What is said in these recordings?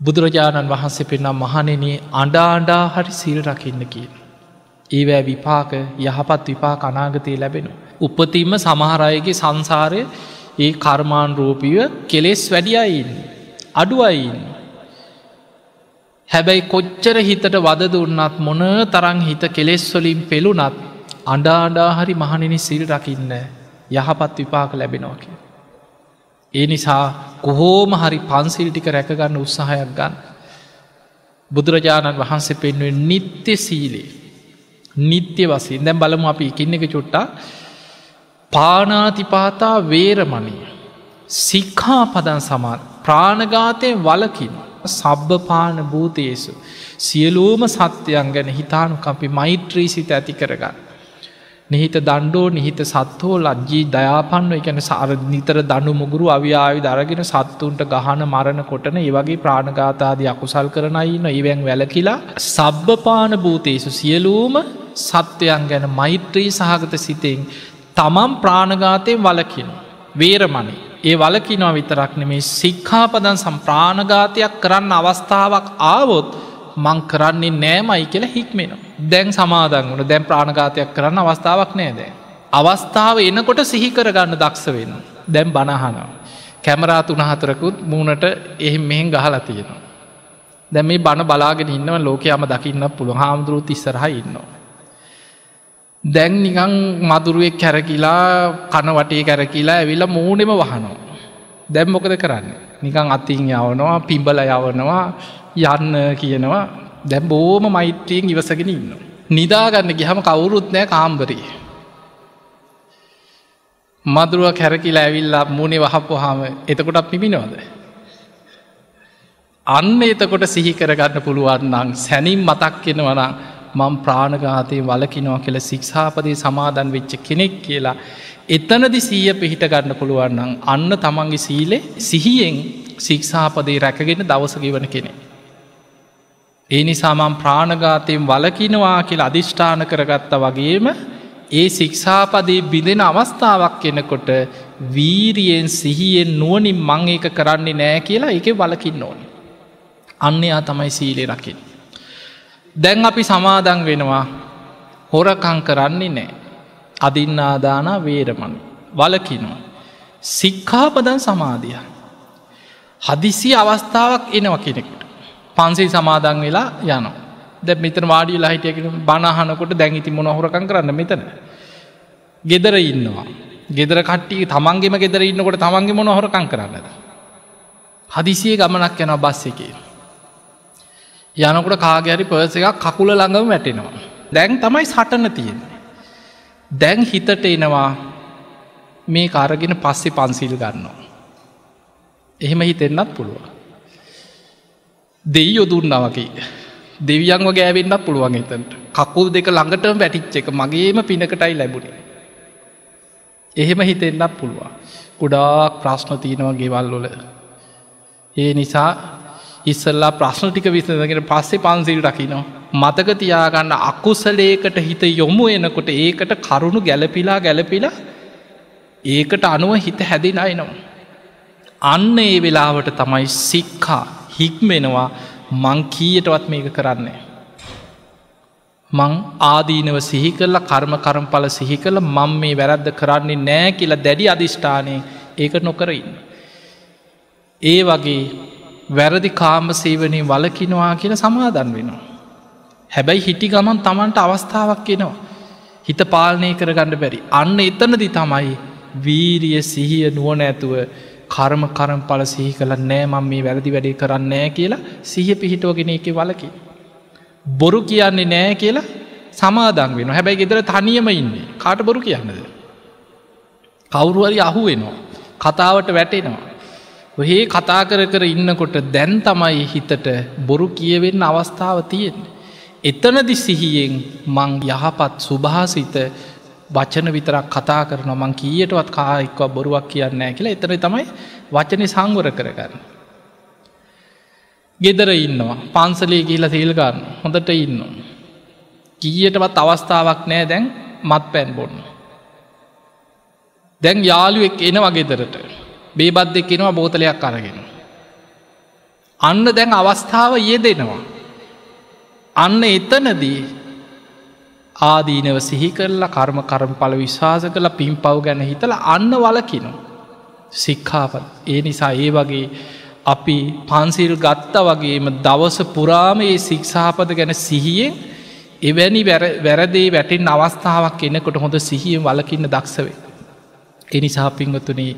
බුදුරජාණන් වහන්සේ පෙන්නම් මහනෙන අඩාඩා හරි සිල් රකින්න කියන. ඒවෑ විපාක යහපත් විපා කනාගතය ලැබෙනු. උපතින්ම සමහරයගේ සංසාරය ඒ කර්මාන් රූපිය කෙලෙස් වැඩියයින්න. අඩුවයින්න. හැබැයි කොච්චර හිතට වද දුන්නත් මොන තරං හිත කෙලෙස්වලින් පෙළුනත් අඩාඩා හරි මහනිනි සිල් රකින්න යහපත් විපාක ලැබෙනෝක. ඒ නිසා කොහෝම හරි පන්සිල් ටික රැකගන්න උත්සාහයක් ගන්න. බුදුරජාණන් වහන්සේ පෙන්ුවෙන් නිත්‍ය සීලේ. නිත්‍ය වසින් දැම් බලමු අපි ඉකින්න එක චුට්ටා පානාතිපාතා වේරමණී. සික්හා පදන් සමාන් ප්‍රාණගාතය වලකින් සබ්භපාන භූතයේසු. සියලූම සත්‍යයන් ගැන හිතානුකම්පි මෛත්‍රී සිත ඇති කරගන්න. නිහිත දණ්ඩෝ නිහිත සත්හෝ ලජ්ජී දයාපන්ව එකැන සාර නිතර දනු මුගුරු අව්‍යාවි දරගෙන සත්තුන්ට ගහන මරණ කොටන ඒවගේ ප්‍රාණගාතාදී අකුසල් කරනයින්න ඒවැන් වැලකිලා සබ්භපාන භූතේසු සියලූම සත්වයන් ගැන මෛත්‍රී සහගත සිතෙන් තමම් ප්‍රාණගාතයෙන් වලකින. වේරමණි ඒ වලකිනවා විතරක් නෙමේ සික්හාපදන් සම්ප්‍රාණගාතයක් කරන්න අවස්ථාවක් ආවොත් මං කරන්නේ නෑමයි කියලා හික්මෙන. දැන් සමාදන් වුණ දැන් ප්‍රාණගාතයක් කරන්න අවස්ථාවක් නෑ දෑ. අවස්ථාව එනකොට සිහිකර ගන්න දක්ෂ වෙන. දැම් බණහනවා. කැමරා තුනහතරකුත් මූනට එහෙම මෙහෙන් ගහලා තියෙනවා. දැම මේ බණ බලාගෙන ඉන්නව ලෝකයාම දකින්න පුළුව හාමුදුරුත් ඉස්සරහ ඉන්නවා. දැන් නිකං මදුරුවෙක් කැරකිලා කනවටේ කැරකිලා ඇවිල්ල මූනෙම වහනවා. දැම් මොකද කරන්න. නිකං අතින් යවනවා පිම්බල යවනවා යන්න කියනවා දැම් බෝම මෛත්‍රියෙන් ඉවසගෙන ඉන්න. නිදාගන්න ගිහම කවුරුත් නෑ කාම්බරී. මදුරුව කැරකිලා ඇවිල්ලා මුණේ වහපු හාම එතකොටත් පිමිනවද. අන්න එතකොට සිහි කරගන්න පුළුවන්නම් සැනින් මතක් කෙනවනම් මං ප්‍රාණඝාතය වලකිනවා කියල සික්ෂාපදය සමාදන් වෙච්ච කෙනෙක් කියලා එතනදි සීය පිහිට ගන්න පුළුවන්නම් අන්න තමන්ගේ සීලේ සිහියෙන් සික්ෂාපදේ රැකගෙන දවසගවන කෙනෙ. ඒ නිසාමම් ප්‍රාණඝාතයෙන් වලකිනවා කියල අධිෂ්ඨාන කරගත්ත වගේම ඒ සික්ෂාපදේ බිඳෙන අවස්ථාවක් කෙනකොට වීරියෙන් සිහියෙන් නුවනින් මං ඒක කරන්නේ නෑ කියලා එක වලකින්න ඕනි. අන්නයා තමයි සීලේ රකිින්. දැන් අපි සමාදන් වෙනවා හොරකං කරන්නේ නෑ. අදින්නාදාන වේරමණ වලකිනවා. සික්කාපදන් සමාධිය. හදිසි අවස්ථාවක් එනව කෙනෙකුට. පන්සේ සමාදන් වෙලා යනවා. දැ මෙතන වාඩිය ලහිටයකට බණහනකොට දැඟිති මොන හොරකං කරන්න මෙතන. ගෙදර ඉන්නවා. ගෙදර කට්ටිය තමන්ගේම ගෙදර ඉන්නකොට තමන්ගේ මොන හොරකං කරන්නද. හදිසිය ගමනක් යන බස් එකේ. යනකොට කාගැරි පර්ස එකක් කකුල ළඟම වැටෙනවා. දැන් තමයි සටන තියෙන. දැන් හිතට එනවා මේ කාරගෙන පස්සෙ පන්සිල් ගන්නවා. එහෙම හිතෙන්න්නත් පුළුව. දෙයි යොදුන්නවකි. දෙවියන්ව ගෑවෙන්න්නත් පුළුවන් එතට කකුල් දෙක ළඟට වැටිච්ච එක මගේම පිනකටයි ලැබුණේ. එහෙම හිතෙන්න්නත් පුළුවන්. ගොඩාක් ප්‍රශ්න තියෙනවා ගෙවල්ලොල. ඒ නිසා ඉස්සල්ලා ප්‍රශ්න ටික විසඳගෙන පස්සේ පන්සිල් රකිනවා. මතක තියාගන්න අකුසලේකට හිත යොමු එනකොට ඒකට කරුණු ගැලපිලා ගැලපිලා ඒකට අනුව හිත හැදින අයනවා. අන්න ඒ වෙලාවට තමයි සික්කා හික්මෙනවා මං කීයටවත් මේක කරන්නේ. මං ආදීනව සිහි කරලා කර්ම කරම් පල සිහි කළ මං මේ වැරද්ද කරන්නේ නෑ කියලා දැඩි අධිෂ්ඨානය ඒක නොකරඉන්න. ඒ වගේ වැරදි කාම සේවනය වලකිනවා කියල සමාදන් වෙනවා. හැබැයි හිටි ගමන් තමන්ට අවස්ථාවක් එනවා. හිත පාලනය කරගන්න බැරි. අන්න එතනදි තමයි වීරිය සිහිය නුවන ඇතුව කර්ම කරම් පල සිහි කළ නෑ මම් මේ වැරදි වැඩේ කරන්නෑ කියලා සිහ පිහිටෝගෙන එක වලකි. බොරු කියන්නේ නෑ කියලා සමාදන් වෙන හැබැයි ගෙදර තනියම ඉන්නේ කාට බොරු කියන්නද. කවුරුවරි අහු වෙනවා. කතාවට වැටෙනවා. ඔහේ කතා කර කර ඉන්නකොට දැන් තමයි හිතට බොරු කියවෙන්න අවස්ථාව තියෙන්. එතනදි සිහියෙන් මං යහපත් සුභාසිත වචන විතරක් කතා කරන මං කියටවත් කායික්ව බොරුවක් කියන්න කියලා එතන තමයි වචනය සංගුර කරගන්න. ගෙදර ඉන්නවා පන්සලේ කියලා තේල්ගන්න හොඳට ඉන්න. කීයටවත් අවස්ථාවක් නෑ දැන් මත් පැන් බොන්න. දැන් යාළුවෙක් එනවා ගෙදරට බේබත් දෙක් එනවා බෝතලයක් අරගෙන. අන්න දැන් අවස්ථාව ය දෙනවා. අන්න එතනදී ආදීනව සිහි කරලා කර්ම කරම පල විශ්වාස කළ පින් පව් ගැන හිතල අන්න වලකිනු. සික්කාපත් ඒ නිසා ඒ වගේ අපි පන්සිල් ගත්ත වගේම දවස පුරාම ඒ සික්ෂාපද ගැන සිහියෙන් එවැනි වැරදේ වැටෙන් අවස්ථාවක් එන්නකොට හොඳ සිහියෙන් වලකින්න දක්ෂවේ. එනිසා පිංවතුනේ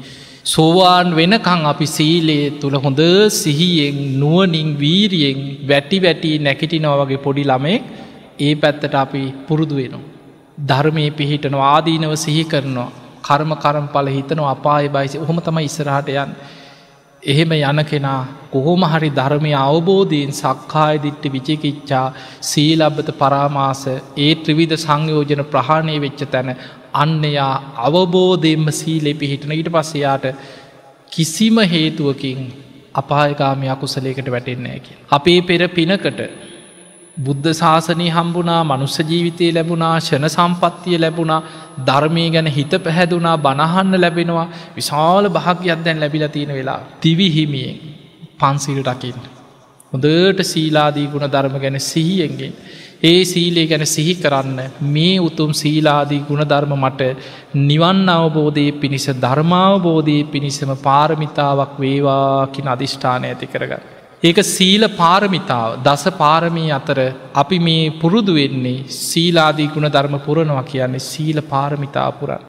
සෝවාන් වෙනකං අපි සීලේ තුළ හොඳ සිහියෙන් නුවනින් වීරියෙන් වැටි වැටි නැකිටිනව වගේ පොඩි ළමෙක් ඒ පැත්තට අපි පුරුදු වෙනවා. ධර්මය පිහිටන ආදීනව සිහි කරනවා කර්ම කරම් පල හිතනවා අපාය බයිසි හොම තම ඉස්සරහට යන් එහෙම යන කෙනා කොහොම හරි ධර්මය අවබෝධයෙන් සක්කාය දිට්ට විචිකිච්චා සීලබ්බත පරාමාස ඒ ත්‍රවිධ සංයෝජන ප්‍රහාණය වෙච්ච තැන අන්නයා අවබෝධයෙන්ම සීලෙ පිහිටන ඊට පස්සයාට කිසිම හේතුවකින් අපායකාමය අකුසලේකට වැටෙන්නේ ඇකි. අපේ පෙර පිනකට බුද්ධ ශාසනය හම්බුනා මනුස්ස ජීවිතය ලැබුණා ෂණ සම්පත්තිය ලැබුණා ධර්මය ගැන හිත පැහැදුනා බණහන්න ලැබෙනවා විශාල භාගයක් දැන් ලැබිල තියෙන වෙලා තිවිහිමියෙන් පන්සිල් රකින්න. හොදට සීලාදී ගුණ ධර්ම ගැන සිහියෙන්ගෙන්. ඒ සීලේ ගැන සිහි කරන්න මේ උතුම් සීලාදී ගුණධර්ම මට නිවන් අවබෝධය පිණිස ධර්මාවබෝධය පිණිසම පාරමිතාවක් වේවාකින අධිෂ්ඨානය ඇති කරගන්න. ඒක සීල පාරමිතාව දස පාරමී අතර අපි මේ පුරුදු වෙන්නේ සීලාදී ගුණ ධර්ම පුරණවා කියන්නේ සීල පාරමිතා පුරන්.